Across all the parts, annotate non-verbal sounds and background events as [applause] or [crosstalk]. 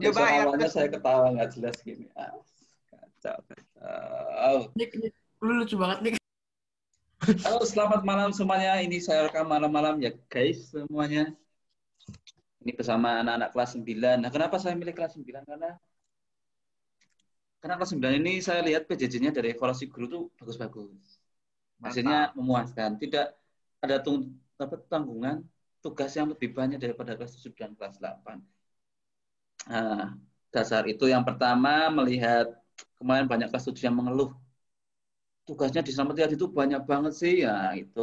Dia Backsound bayar. awalnya saya ketawa nggak jelas gini. Ah, kacau, kacau. Nick, Nick, lu lucu banget nih. Halo, selamat malam semuanya. Ini saya rekam malam-malam ya, guys, semuanya. Ini bersama anak-anak kelas 9. Nah, kenapa saya milih kelas 9? Karena karena kelas 9 ini saya lihat PJJ-nya dari evaluasi guru tuh bagus-bagus. Hasilnya memuaskan. Tidak ada tung, apa, tanggungan tugas yang lebih banyak daripada kelas 7 dan kelas 8. Nah, dasar itu yang pertama melihat kemarin banyak 7 yang mengeluh. Tugasnya di Selamat itu banyak banget sih ya itu.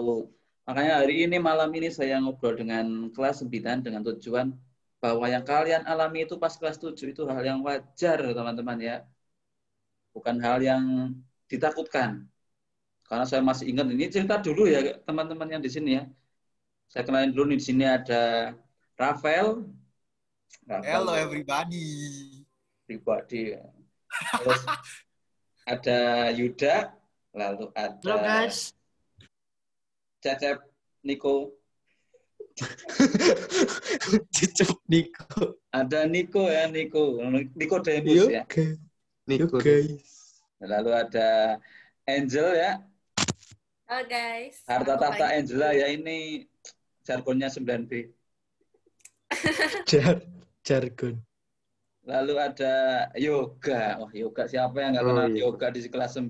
Makanya hari ini malam ini saya ngobrol dengan kelas 9 dengan tujuan bahwa yang kalian alami itu pas kelas 7 itu hal yang wajar teman-teman ya. Bukan hal yang ditakutkan. Karena saya masih ingat ini cerita dulu ya teman-teman yang di sini ya. Saya kenalin dulu nih di sini ada Rafael Rafael Hello everybody. pribadi terus [laughs] ada Yuda lalu ada Halo guys. Cecep Niko [laughs] Cicep Niko. ada Niko ya Niko Niko Demus ya Oke. Niko. guys. lalu ada Angel ya Halo guys. harta tahta Faiza. Angela ya ini jargonnya 9B Jar [laughs] jargon. lalu ada Yoga oh Yoga siapa yang nggak Oh, kenal iya. Yoga di kelas 9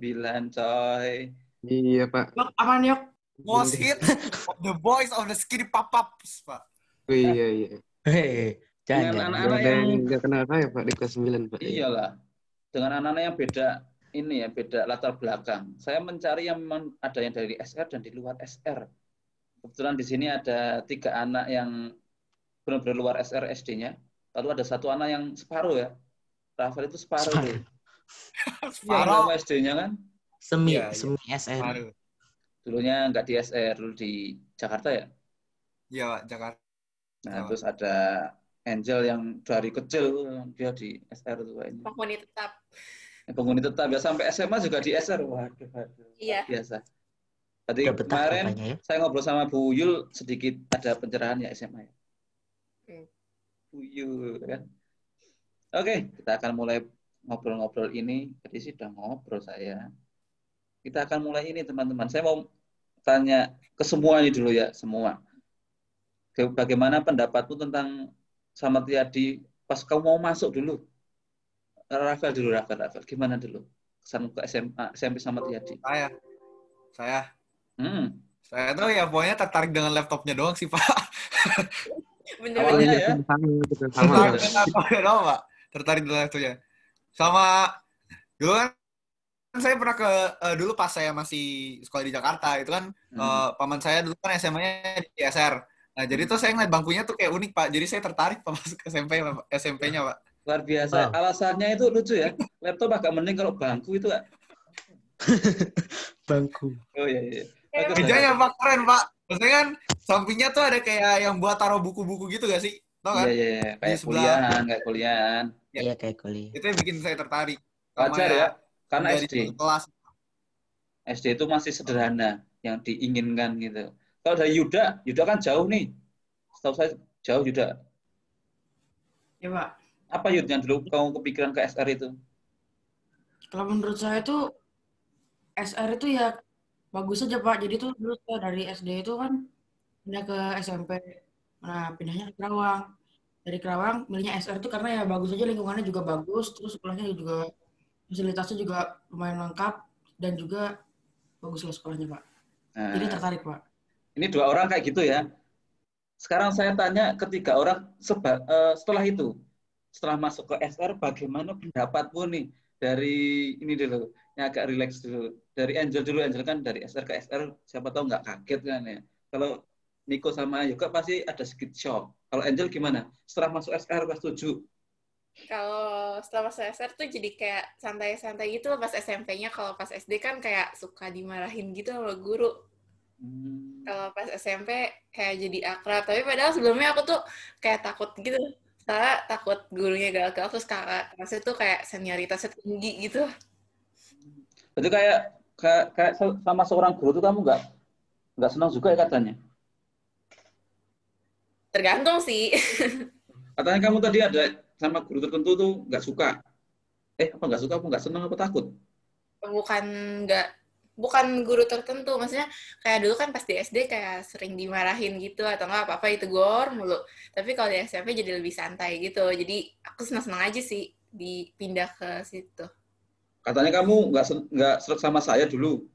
coy Iya, Pak. Yok, aman yok. Most hit of the boys of the skinny pop-ups, Pak. Oh, iya, iya. Hei, Dengan jangan. anak- Nggak ada yang nggak kenal saya, Pak, di kelas 9, Pak. iyalah dengan anak-anak yang beda ini ya beda latar belakang saya mencari yang memang ada yang dari SR dan di luar SR kebetulan di sini ada tiga anak yang benar-benar luar SR SD-nya lalu ada satu anak yang separuh ya Rafael itu separuh Separuh. [laughs] Iya, Separuh. nama SD-nya kan Semi, iya. semi SN. Aduh. dulunya nggak di SR dulu di Jakarta ya Iya, Pak, Jakarta. nah Oh. terus ada Angel yang dari kecil dia di SR tuh kayaknya Penghuni tetap. penghuni tetap ya sampai SMA juga di SR waduh, waduh. Iya. biasa Tadi kemarin ya. saya ngobrol sama Bu Yul sedikit ada pencerahan ya SMA ya. Hmm. Bu Yul kan. Oke, kita akan mulai ngobrol-ngobrol ini. Tadi sih udah ngobrol saya. Kita akan mulai ini teman-teman. Saya mau tanya ke semua ini dulu ya, semua. Bagaimana pendapatmu tentang sama Tiadi pas kamu mau masuk dulu? Rafael dulu, Rafael, Rafael. Gimana dulu? Kesan ke SMA, SMP sama Tiadi. Saya. Saya. Hmm. Saya tuh ya pokoknya tertarik dengan laptopnya doang sih, Pak. [laughs] Awalnya ya. sama, gitu. sama. Tertarik Pak. dengan laptopnya doang, Pak. Tertarik dengan laptopnya. Sama dulu kan saya pernah ke eh, dulu pas saya masih sekolah di Jakarta itu kan Hmm. eh, paman saya dulu kan SMA-nya di SR. Nah, jadi tuh saya ngeliat bangkunya tuh kayak unik, Pak. Jadi saya tertarik Pak masuk ke SMP SMP-nya, Pak. Luar biasa. Wow. Alasannya itu lucu ya. Laptop agak mending kalau bangku itu. Kak. [laughs] Bangku. Oh iya iya. Ya, Mejanya Pak keren, Pak. Maksudnya kan sampingnya tuh ada kayak yang buat taruh buku-buku gitu gak sih? Tau Iya kan? iya iya. Di Kayak sebelah. kuliahan, kayak kuliahan. Ya. Iya kayak kuliah. Itu yang bikin saya tertarik. Wajar ya. Karena SD. kelas. SD itu masih sederhana yang diinginkan gitu. Kalau dari Yuda, Yuda kan jauh nih. Setahu saya jauh Yuda. Ya pak. Apa Yud yang dulu kamu kepikiran ke SR itu? Kalau menurut saya tuh SR itu ya bagus aja pak. Jadi tuh dulu saya dari SD itu kan pindah ke SMP. Nah pindahnya ke Kerawang. Dari Kerawang milihnya SR itu karena ya bagus aja lingkungannya juga bagus. Terus sekolahnya juga fasilitasnya juga lumayan lengkap dan juga bagus lah sekolahnya pak. Nah, Jadi tertarik pak. ini dua orang kayak gitu ya. Sekarang saya tanya ketiga orang seba, eh, setelah itu, setelah masuk ke SR, bagaimana pendapatmu nih dari ini dulu, yang agak relax dulu. Dari Angel dulu, Angel kan dari SR ke SR, siapa tahu nggak kaget kan ya. Kalau Niko sama Yoga pasti ada sedikit shock. Kalau Angel gimana? Setelah masuk SR kelas 7? Kalau setelah masuk SR tuh jadi kayak santai-santai gitu pas SMP-nya. Kalau pas SD kan kayak suka dimarahin gitu sama guru. Hmm. Kalau pas SMP kayak jadi akrab. Tapi padahal sebelumnya aku tuh kayak takut gitu. Soalnya takut gurunya galak-galak. Terus kakak kelasnya tuh kayak senioritasnya tinggi gitu. Berarti kayak, kayak, kayak sama seorang guru tuh kamu nggak nggak senang juga ya katanya? Tergantung sih. Katanya kamu tadi ada sama guru tertentu tuh nggak suka? Eh, apa nggak suka? Apa nggak senang? Apa takut? bukan nggak bukan guru tertentu maksudnya kayak dulu kan pas di SD kayak sering dimarahin gitu atau nggak apa-apa itu gor mulu tapi kalau di SMP jadi lebih santai gitu jadi aku senang-senang aja sih dipindah ke situ Katanya kamu nggak nggak serak sama saya dulu.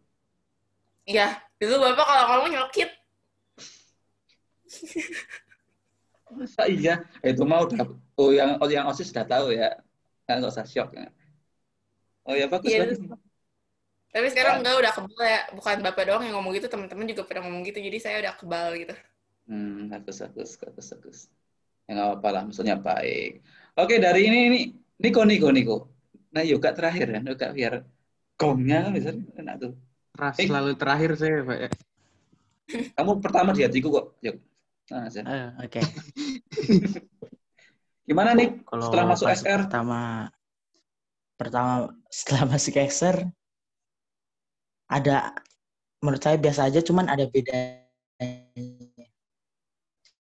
Iya, dulu bapak kalau ngomong nyelkit. Masa iya? Itu mah udah, oh yang oh, yang OSIS sudah tahu ya. Kan nggak usah shock. ya. Oh ya bagus, bagus. Tapi sekarang enggak udah kebal ya. Bukan bapak doang yang ngomong gitu, teman-teman juga pada ngomong gitu. Jadi saya udah kebal gitu. Hmm, bagus, bagus, bagus, bagus. Ya nggak apa-apa lah, maksudnya baik. Oke, dari ini, ini, Niko, Niko, Niko. Nah, yoga terakhir kan, yoga biar gongnya kan bisa enak tuh. Ras Eh. selalu terakhir saya, Pak. ya. [laughs] Kamu pertama di hatiku kok, Yuk. Nah. Eh, Oke. [laughs] Gimana nih Kalau setelah masuk SR? pertama pertama setelah masuk SR ada menurut saya biasa aja cuman ada bedanya.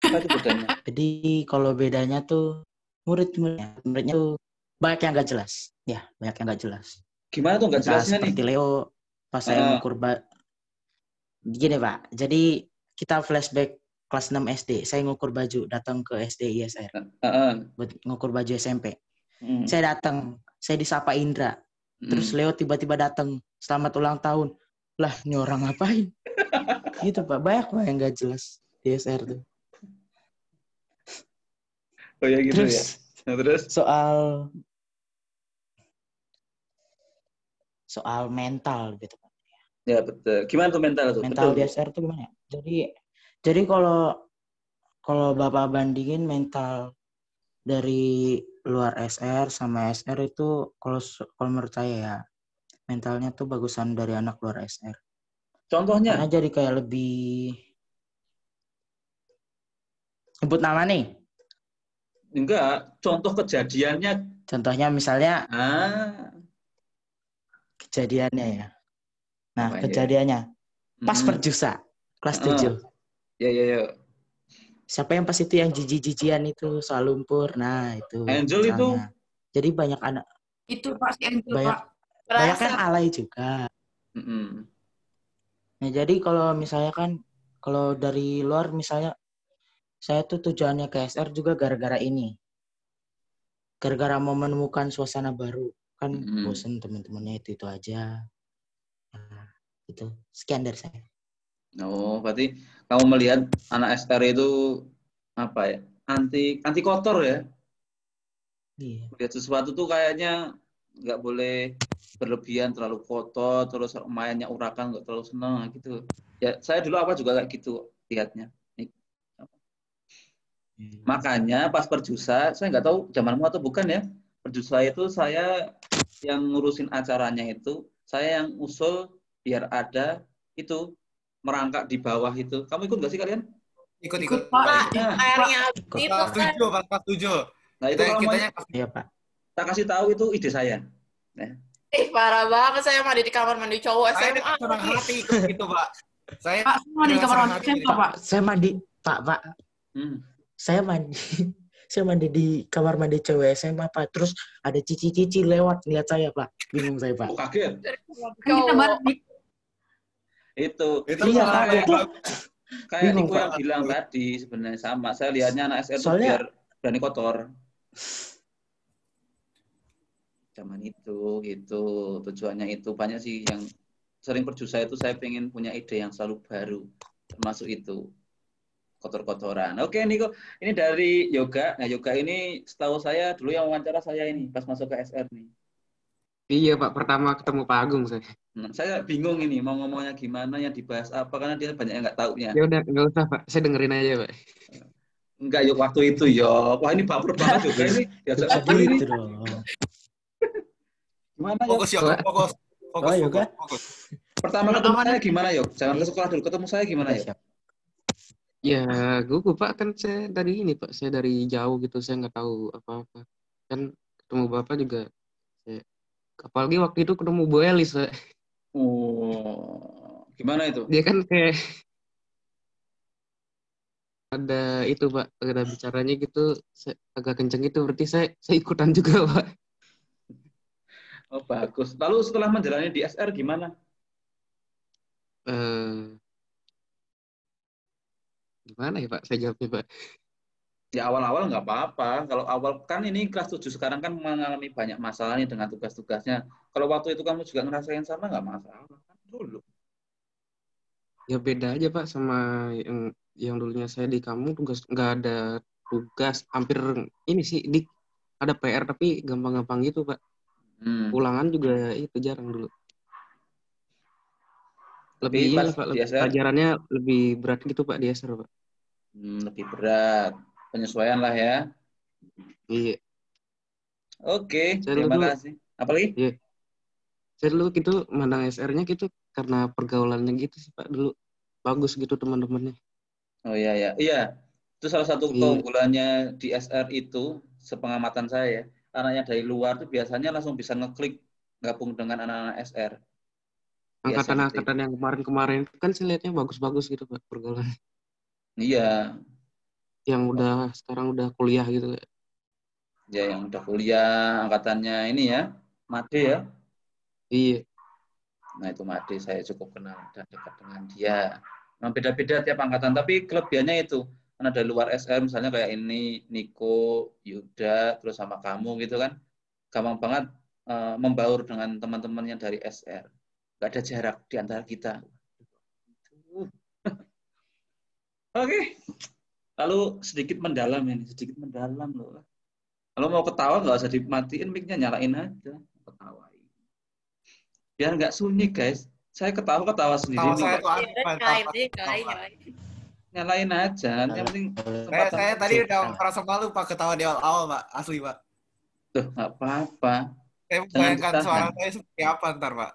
[laughs] Jadi kalau bedanya tuh murid-muridnya muridnya tuh banyak yang nggak jelas. Ya, banyak yang nggak jelas. Gimana tuh nggak jelasnya nih? seperti Leo pas saya Ah. ngukur ba- gini Pak. Jadi kita flashback kelas 6 SD. Saya ngukur baju datang ke SD ISR Heeh. buat ngukur baju SMP. Hmm. Saya datang, saya disapa Indra. Terus Hmm. Leo tiba-tiba datang, selamat ulang tahun. Lah, ini orang ngapain? gitu Pak, banyak Pak yang nggak jelas di ISR tuh. Oh ya gitu Terus ya. Nah, terus soal soal mental gitu Pak. ya betul. Gimana tuh mental tuh? mental betul. di SR tuh gimana ya? Jadi jadi kalau kalau Bapak bandingin mental dari luar SR sama SR itu kalau kalau menurut saya ya mentalnya tuh bagusan dari anak luar SR. Contohnya? Karena jadi kayak lebih sebut nama nih. Enggak. Contoh kejadiannya. Contohnya misalnya Ah. kejadiannya ya. Nah, Apa ya? kejadiannya pas Mm-mm. perjusa kelas Ah. 7. Ya ya ya. Siapa yang pas itu yang jijik-jijian itu soal lumpur. Nah, itu. Angel itu? misalnya. Jadi banyak anak Itu Pak si Angel, Banyak. Pak. Banyak kan alay juga. Mm-mm. Nah, jadi kalau misalnya kan kalau dari luar misalnya saya tuh tujuannya ke SR juga gara-gara ini. Gara-gara mau menemukan suasana baru. Kan Mm-mm. bosen teman-temannya itu-itu aja. Nah, itu. Sekian dari saya. Oh, berarti kamu melihat anak SR itu apa ya? Anti anti kotor ya. Iya. Lihat sesuatu tuh kayaknya nggak boleh berlebihan terlalu kotor terus mainnya urakan nggak terlalu senang gitu ya saya dulu apa juga kayak gitu lihatnya makanya pas perjusa saya nggak tahu zamanmu atau bukan ya perjusa itu saya yang ngurusin acaranya itu saya yang usul biar ada itu merangkak di bawah itu kamu ikut nggak sih kalian Ikut Ikut, ikut. Pak. Nah, airnya itu kan. tujuh, Pak, kelas tujuh. nah itu Kita kitanya mau Iya, Pak. tak kasih tahu itu ide saya Ih, parah banget saya mandi di kamar mandi cowok saya SMA. senang hati ikut gitu, Pak. Saya Pak, semua di dengan kamar mandi saya, ikut. Pak. Saya mandi, Pak, Pak. hmm. Saya mandi. [laughs] Saya mandi di kamar mandi cewek SMA, Pak. Terus ada cici-cici lewat lihat saya, Pak. Bingung saya, Pak. oh, kaget Kan kita Cowok. itu Itu Iya, yang bagus. kayak Pak. yang bilang tadi sebenarnya sama saya lihatnya anak SR itu Soalnya- biar berani kotor zaman itu gitu tujuannya itu banyak sih yang sering perjusa itu saya pengen punya ide yang selalu baru termasuk itu kotor-kotoran oke Niko ini dari yoga nah yoga ini setahu saya dulu yang wawancara saya ini pas masuk ke SR nih Iya, Pak. Pertama ketemu Pak Agung saya. Nah, saya bingung ini mau ngomongnya gimana yang dibahas apa karena dia banyak yang nggak taunya Ya udah, nggak usah, Pak. Saya dengerin aja, Pak. Enggak yuk waktu itu yo. Wah ini baper banget juga ini. [laughs] Ya ini. Gimana yuk? Fokus ya, fokus. Fokus, Oh, fokus, yoga. fokus. Pertama ketemu saya gimana yuk? Jangan ke sekolah dulu ketemu saya gimana yuk? Ya, gugup, Pak. Kan saya dari ini, Pak. Saya dari jauh gitu. Saya nggak tahu apa-apa. Kan ketemu Bapak juga. Saya... Apalagi waktu itu ketemu Bu Elis, Pak. Oh, gimana itu? Dia kan kayak... ada itu pak ada bicaranya gitu saya, agak kenceng gitu berarti saya saya ikutan juga pak Oh, bagus. Lalu setelah menjalani di SR gimana? eh gimana ya pak saya jawabnya pak Ya awal-awal nggak apa-apa. Kalau awal kan ini kelas 7 sekarang kan mengalami banyak masalah nih dengan tugas-tugasnya. Kalau waktu itu kamu juga ngerasain sama nggak masalah kan dulu. ya beda aja pak sama yang yang dulunya saya di kamu tugas nggak ada tugas hampir ini sih di ada PR tapi gampang-gampang gitu pak Hmm. ulangan juga itu jarang dulu Tapi lebih iya pas pak pelajarannya lebih berat gitu pak di SR pak Hmm, lebih berat. Penyesuaian lah ya. iya Oke, Saya terima dulu- kasih. Apalagi? saya dulu gitu mandang SR-nya gitu karena pergaulannya gitu sih pak dulu bagus gitu teman-temannya Oh iya ya. Iya. Itu salah satu Iya. keunggulannya di SR itu sepengamatan saya ya. Anaknya dari luar tuh biasanya langsung bisa ngeklik gabung dengan anak-anak SR. Angkatan-angkatan yang kemarin-kemarin kan saya lihatnya bagus-bagus gitu pak pergaulan Iya, yang udah sekarang udah kuliah gitu ya yang udah kuliah angkatannya ini ya, Made ya. iya Nah itu Made saya cukup kenal dan dekat dengan dia. Memang beda-beda tiap angkatan, tapi kelebihannya itu karena dari luar SR misalnya kayak ini Niko, Yuda, terus sama kamu gitu kan, gampang banget eh, membaur dengan teman-teman yang dari SR. Gak ada jarak di antara kita. [laughs] Oke, lalu sedikit mendalam ini, sedikit mendalam loh. Kalau mau ketawa nggak usah dimatiin mic-nya, nyalain aja, ketawain. Biar nggak sunyi guys. Saya ketawa-ketawa sendiri. Nih, saya Pak. tuh Nyalain aja. Yang penting Saya, saya tadi udah merasa malu pak ketawa di awal-awal pak, asli pak. Tuh, nggak apa-apa. Saya bayangkan suara saya seperti apa ntar pak.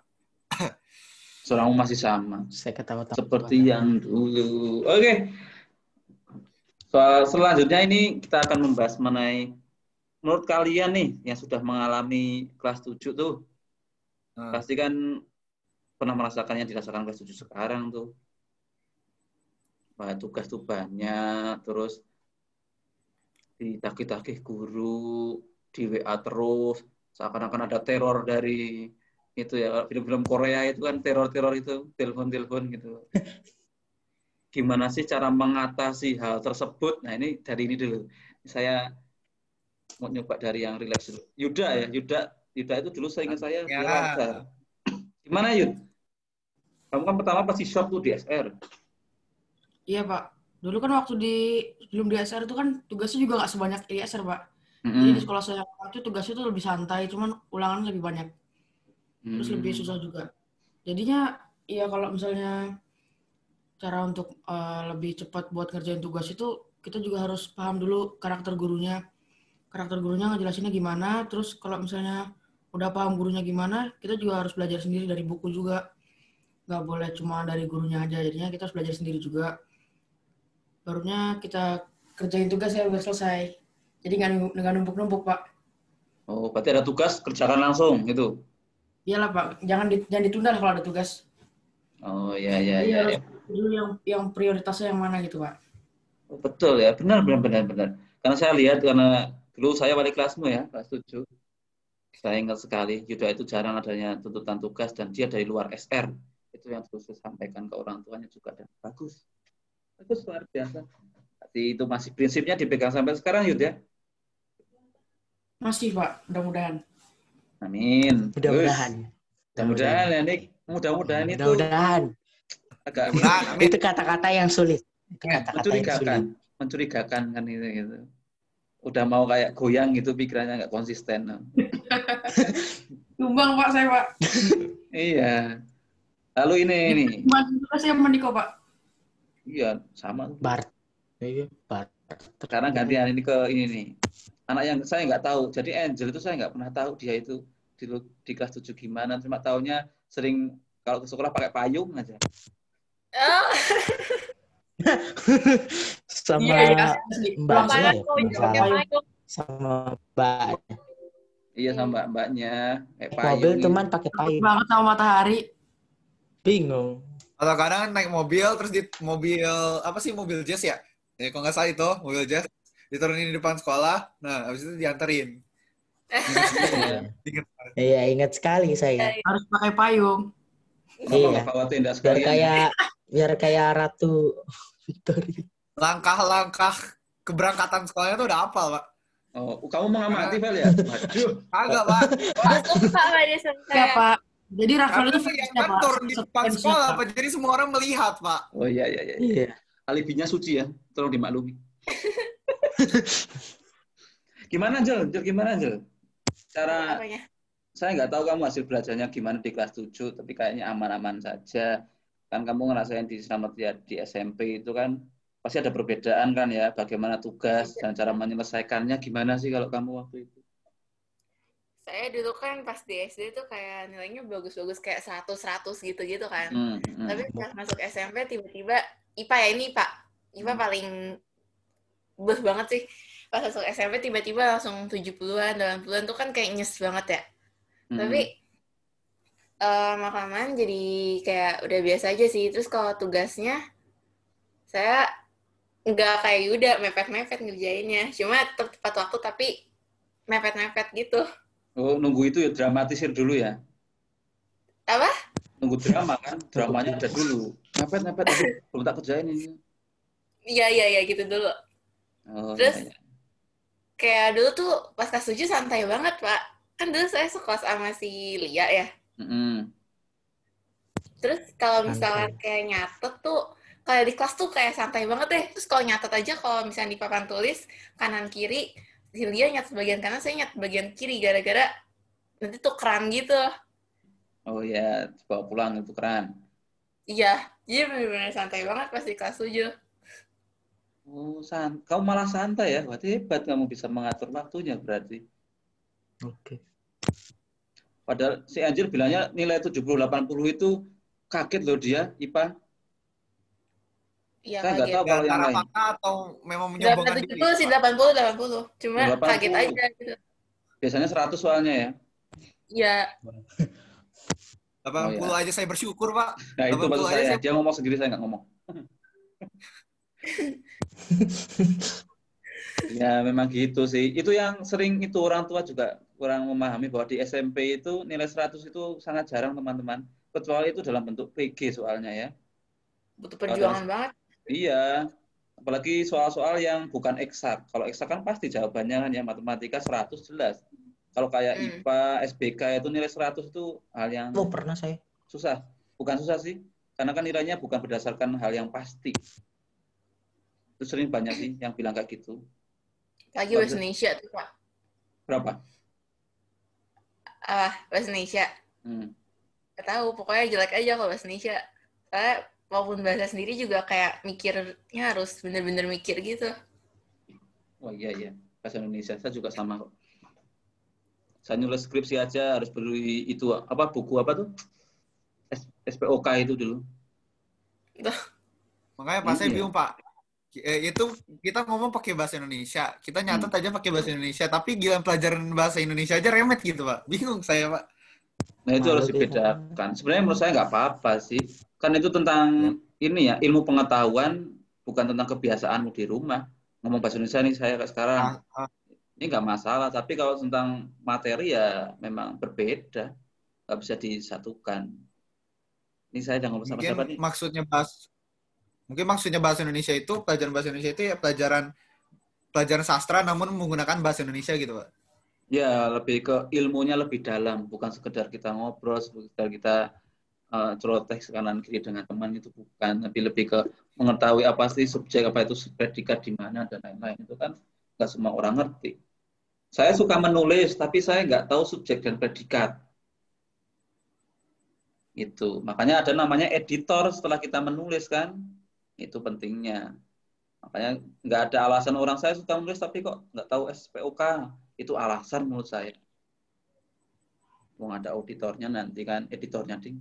Suaramu masih sama. Saya ketawa-tawa. Seperti yang dulu. Oke. Soal selanjutnya ini kita akan membahas mengenai menurut kalian nih yang sudah mengalami kelas 7 tuh Hmm. pasti kan pernah merasakan yang dirasakan kelas 7 sekarang tuh. Wah, tugas tuh banyak, terus ditagih-tagih guru, di WA terus, seakan-akan ada teror dari itu ya, film-film Korea itu kan teror-teror itu, telepon-telepon gitu. [laughs] Gimana sih cara mengatasi hal tersebut? Nah, ini dari ini dulu. Saya mau nyoba dari yang relax dulu. Yuda ya, Yuda, Yuda itu dulu saya ingat saya Ya. Gimana Yud? Kamu kan pertama pasti shock tuh di SR. Iya Pak. Dulu kan waktu di sebelum di SR itu kan tugasnya juga nggak sebanyak di SR Pak. Jadi Mm-mm. di sekolah saya waktu itu tugasnya itu lebih santai, cuman ulangan lebih banyak, terus lebih susah juga. Jadinya ya kalau misalnya cara untuk eh, lebih cepat buat ngerjain tugas itu kita juga harus paham dulu karakter gurunya. Karakter gurunya ngejelasinnya gimana, terus kalau misalnya udah paham gurunya gimana, kita juga harus belajar sendiri dari buku juga. Nggak boleh cuma dari gurunya aja, jadinya kita harus belajar sendiri juga. Barunya kita kerjain tugas ya biar selesai. Jadi nggak numpuk-numpuk, Pak. Oh, berarti ada tugas kerjakan langsung gitu. Iyalah, Pak. Jangan di- jangan ditunda lah kalau ada tugas. Oh, ya ya Jadi ya. harus ya. dulu yang yang prioritasnya yang mana gitu, Pak. Oh, betul ya, benar benar benar benar. Karena saya lihat karena dulu saya wali kelasmu ya, kelas 7. Saya ingat sekali, Yuda itu jarang adanya tuntutan tugas dan dia dari luar SR. Itu yang terus saya sampaikan ke orang tuanya juga dan bagus. Bagus luar biasa. Berarti itu masih prinsipnya dipegang sampai sekarang Yud ya. Masih, Pak. Mudah-mudahan. Amin. Mudah-mudahan. Mudah-mudahan ya Nick. Mudah-mudahan itu Mudah-mudahan. agak amin. [laughs] Itu kata-kata yang sulit. Itu kata-kata yang mencurigakan, sulit. mencurigakan kan itu gitu. Udah mau kayak goyang gitu pikirannya nggak konsisten. Tumbang, Pak, saya, Pak. [laughs] Iya. Lalu ini ini, saya Mandiko, Pak. Iya sama. Bart. Iya, Bart. Sekarang gantian ini ke ini nih. Anak yang saya nggak tahu. Jadi Angel itu saya nggak pernah tahu dia itu di, di kelas 7 gimana. Cuma taunya sering kalau ke sekolah pakai payung aja. Oh, [laughs] Sama Iya, iya. Mbak sama Mbak. Iya sama mbak-mbaknya kayak Naik payung. mobil teman pakai payung. banget sama matahari. Bingung. Atau kadang naik mobil terus di mobil apa sih mobil jazz ya? Ya kalau nggak salah itu mobil jazz diturunin di depan sekolah. Nah, habis itu dianterin. Iya, ingat sekali saya. Harus pakai payung. Apa Iya. Biar kayak biar kayak Ratu Victoria. Langkah-langkah keberangkatan sekolahnya tuh udah hafal, Pak. Oh, kamu mengamati Vel ya? [laughs] Kagak, Pak. suka Pak dia Pak. Jadi Rafael itu kan Pak. turun di depan sekolah, Pak. Pak. Jadi semua orang melihat, Pak. Oh iya iya iya. Iya. Alibinya suci ya, tolong dimaklumi. [laughs] gimana Jel? Jel gimana Jel? Cara Apanya? saya nggak tahu kamu hasil belajarnya gimana di kelas 7, tapi kayaknya aman-aman saja. Kan kamu ngerasain di Selamat ya di SMP itu kan pasti ada perbedaan kan ya, bagaimana tugas dan cara menyelesaikannya gimana sih kalau kamu waktu itu? Saya dulu kan pas di SD tuh kayak nilainya bagus-bagus kayak 100-100 gitu-gitu kan. Hmm, hmm. Tapi pas masuk SMP tiba-tiba IPA ya ini Pak. IPA paling beh banget sih. Pas masuk SMP tiba-tiba langsung 70-an, 80-an tuh kan kayak nyes banget ya. Hmm. Tapi eh lama-kelamaan jadi kayak udah biasa aja sih. Terus kalau tugasnya saya nggak kayak Yuda mepet-mepet ngerjainnya. Cuma tepat waktu tapi mepet-mepet gitu. Oh, nunggu itu ya dramatisir dulu ya. Apa? Nunggu drama kan, dramanya ada dulu. Mepet aduh, belum tak kerjain ini. Iya, iya, iya gitu dulu. Oh, Terus? iya. Kayak dulu tuh pas kelas 7 santai banget, Pak. Kan dulu saya sekelas sama si Lia ya. Mm-mm. Terus kalau misalnya kayak nyatet tuh, kalau di kelas tuh kayak santai banget deh. Terus kalau nyatet aja, kalau misalnya di papan tulis, kanan kiri, si Lia nyatet bagian kanan, saya nyatet bagian kiri. Gara-gara nanti tuh keran gitu. Oh ya, bawa pulang itu keren. Iya, jadi bener-bener santai banget pas di kelas 7. Oh, san kamu malah santai ya. Berarti hebat kamu bisa mengatur waktunya berarti. Oke. Padahal si Anjir bilangnya nilai 70-80 itu kaget loh dia, IPA. Iya, Saya nggak tahu kalau yang lain. atau memang menyombongkan diri. 70 sih, 80, 80. Cuma 80. kaget aja gitu. Biasanya 100 soalnya ya. Iya, 80 Oh, aja saya bersyukur, Pak. Nah, itu 80 maksud aja saya. saya- Dia ngomong sendiri, saya nggak ngomong. [laughs] ya, memang gitu sih. Itu yang sering itu orang tua juga kurang memahami bahwa di SMP itu nilai 100 itu sangat jarang, teman-teman. Kecuali itu dalam bentuk PG soalnya ya. butuh perjuangan banget. Iya, apalagi soal-soal yang bukan eksak. Kalau eksak kan pasti jawabannya kan ya matematika 100 jelas. Kalau kayak Hmm. IPA, SBK itu nilai 100 itu hal yang Oh, pernah saya. susah. Bukan susah sih, karena kan nilainya bukan berdasarkan hal yang pasti. Itu sering banyak sih yang bilang kayak gitu. Lagi bahasa Bagus. Indonesia tuh, Pak. Berapa? Ah, bahasa Indonesia. Hmm. Gak tahu, pokoknya jelek aja kalau bahasa Indonesia. Soalnya walaupun bahasa sendiri juga kayak mikirnya harus bener-bener mikir gitu. Oh iya iya, bahasa Indonesia saya juga sama kok. Saya nulis skripsi aja harus beli itu apa buku apa tuh? S- SPOK itu dulu. Makanya Pak saya Iya. bingung, Pak. Eh, itu kita ngomong pakai bahasa Indonesia. Kita nyatet Hmm. aja pakai bahasa Indonesia, tapi gila pelajaran bahasa Indonesia aja remet gitu, Pak. Bingung saya, Pak. Nah itu Malu harus dibedakan. Sebenarnya menurut saya nggak apa-apa sih. Kan itu tentang ini ya ilmu pengetahuan bukan tentang kebiasaanmu di rumah. Ngomong bahasa Indonesia nih saya kayak sekarang Ah, ah. ini nggak masalah. Tapi kalau tentang materi ya memang berbeda, nggak bisa disatukan. Ini saya udah ngomong sama siapa nih? maksudnya bahas mungkin maksudnya bahasa Indonesia itu pelajaran bahasa Indonesia itu ya pelajaran pelajaran sastra namun menggunakan bahasa Indonesia gitu, Pak. Ya lebih ke ilmunya lebih dalam, bukan sekedar kita ngobrol, sekedar kita uh, celoteh kanan kiri dengan teman itu bukan, tapi lebih ke mengetahui apa sih subjek apa itu predikat di mana dan lain-lain itu kan nggak semua orang ngerti. Saya suka menulis, tapi saya nggak tahu subjek dan predikat. Itu makanya ada namanya editor setelah kita menulis kan, itu pentingnya. Makanya nggak ada alasan orang saya suka menulis tapi kok nggak tahu SPOK itu alasan menurut saya. Mau ada auditornya nanti kan, editornya ding.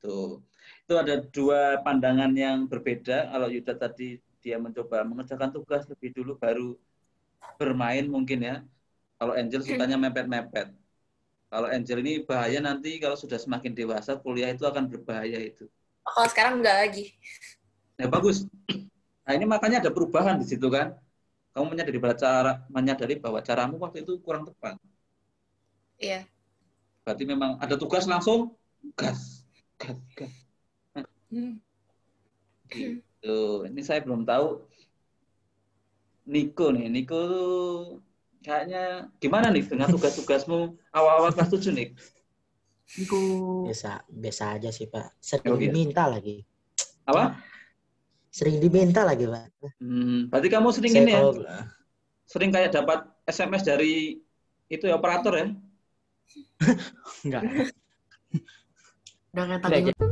Itu. Itu ada dua pandangan yang berbeda. Kalau Yuda tadi dia mencoba mengerjakan tugas lebih dulu baru bermain mungkin ya. Kalau Angel sukanya mepet-mepet. Kalau Angel ini bahaya nanti kalau sudah semakin dewasa kuliah itu akan berbahaya itu. Oh, kalau sekarang enggak lagi. Ya bagus. Nah ini makanya ada perubahan di situ kan. Kamu menyadari bahwa cara menyadari bahwa caramu waktu itu kurang tepat. Iya. Berarti memang ada tugas langsung gas, gas. Hmm. Gitu. Ini saya belum tahu. Niko nih, Niko kayaknya gimana nih dengan tugas-tugasmu awal-awal kelas 7 nih? Niku. Biasa, biasa aja sih Pak. Sering Oh, iya. diminta lagi. Apa? Sering diminta lagi Pak. Hmm, berarti kamu sering Saya ini ya? kalau- Sering kayak dapat SMS dari itu ya operator ya? [laughs] Enggak. Udah kayak tadi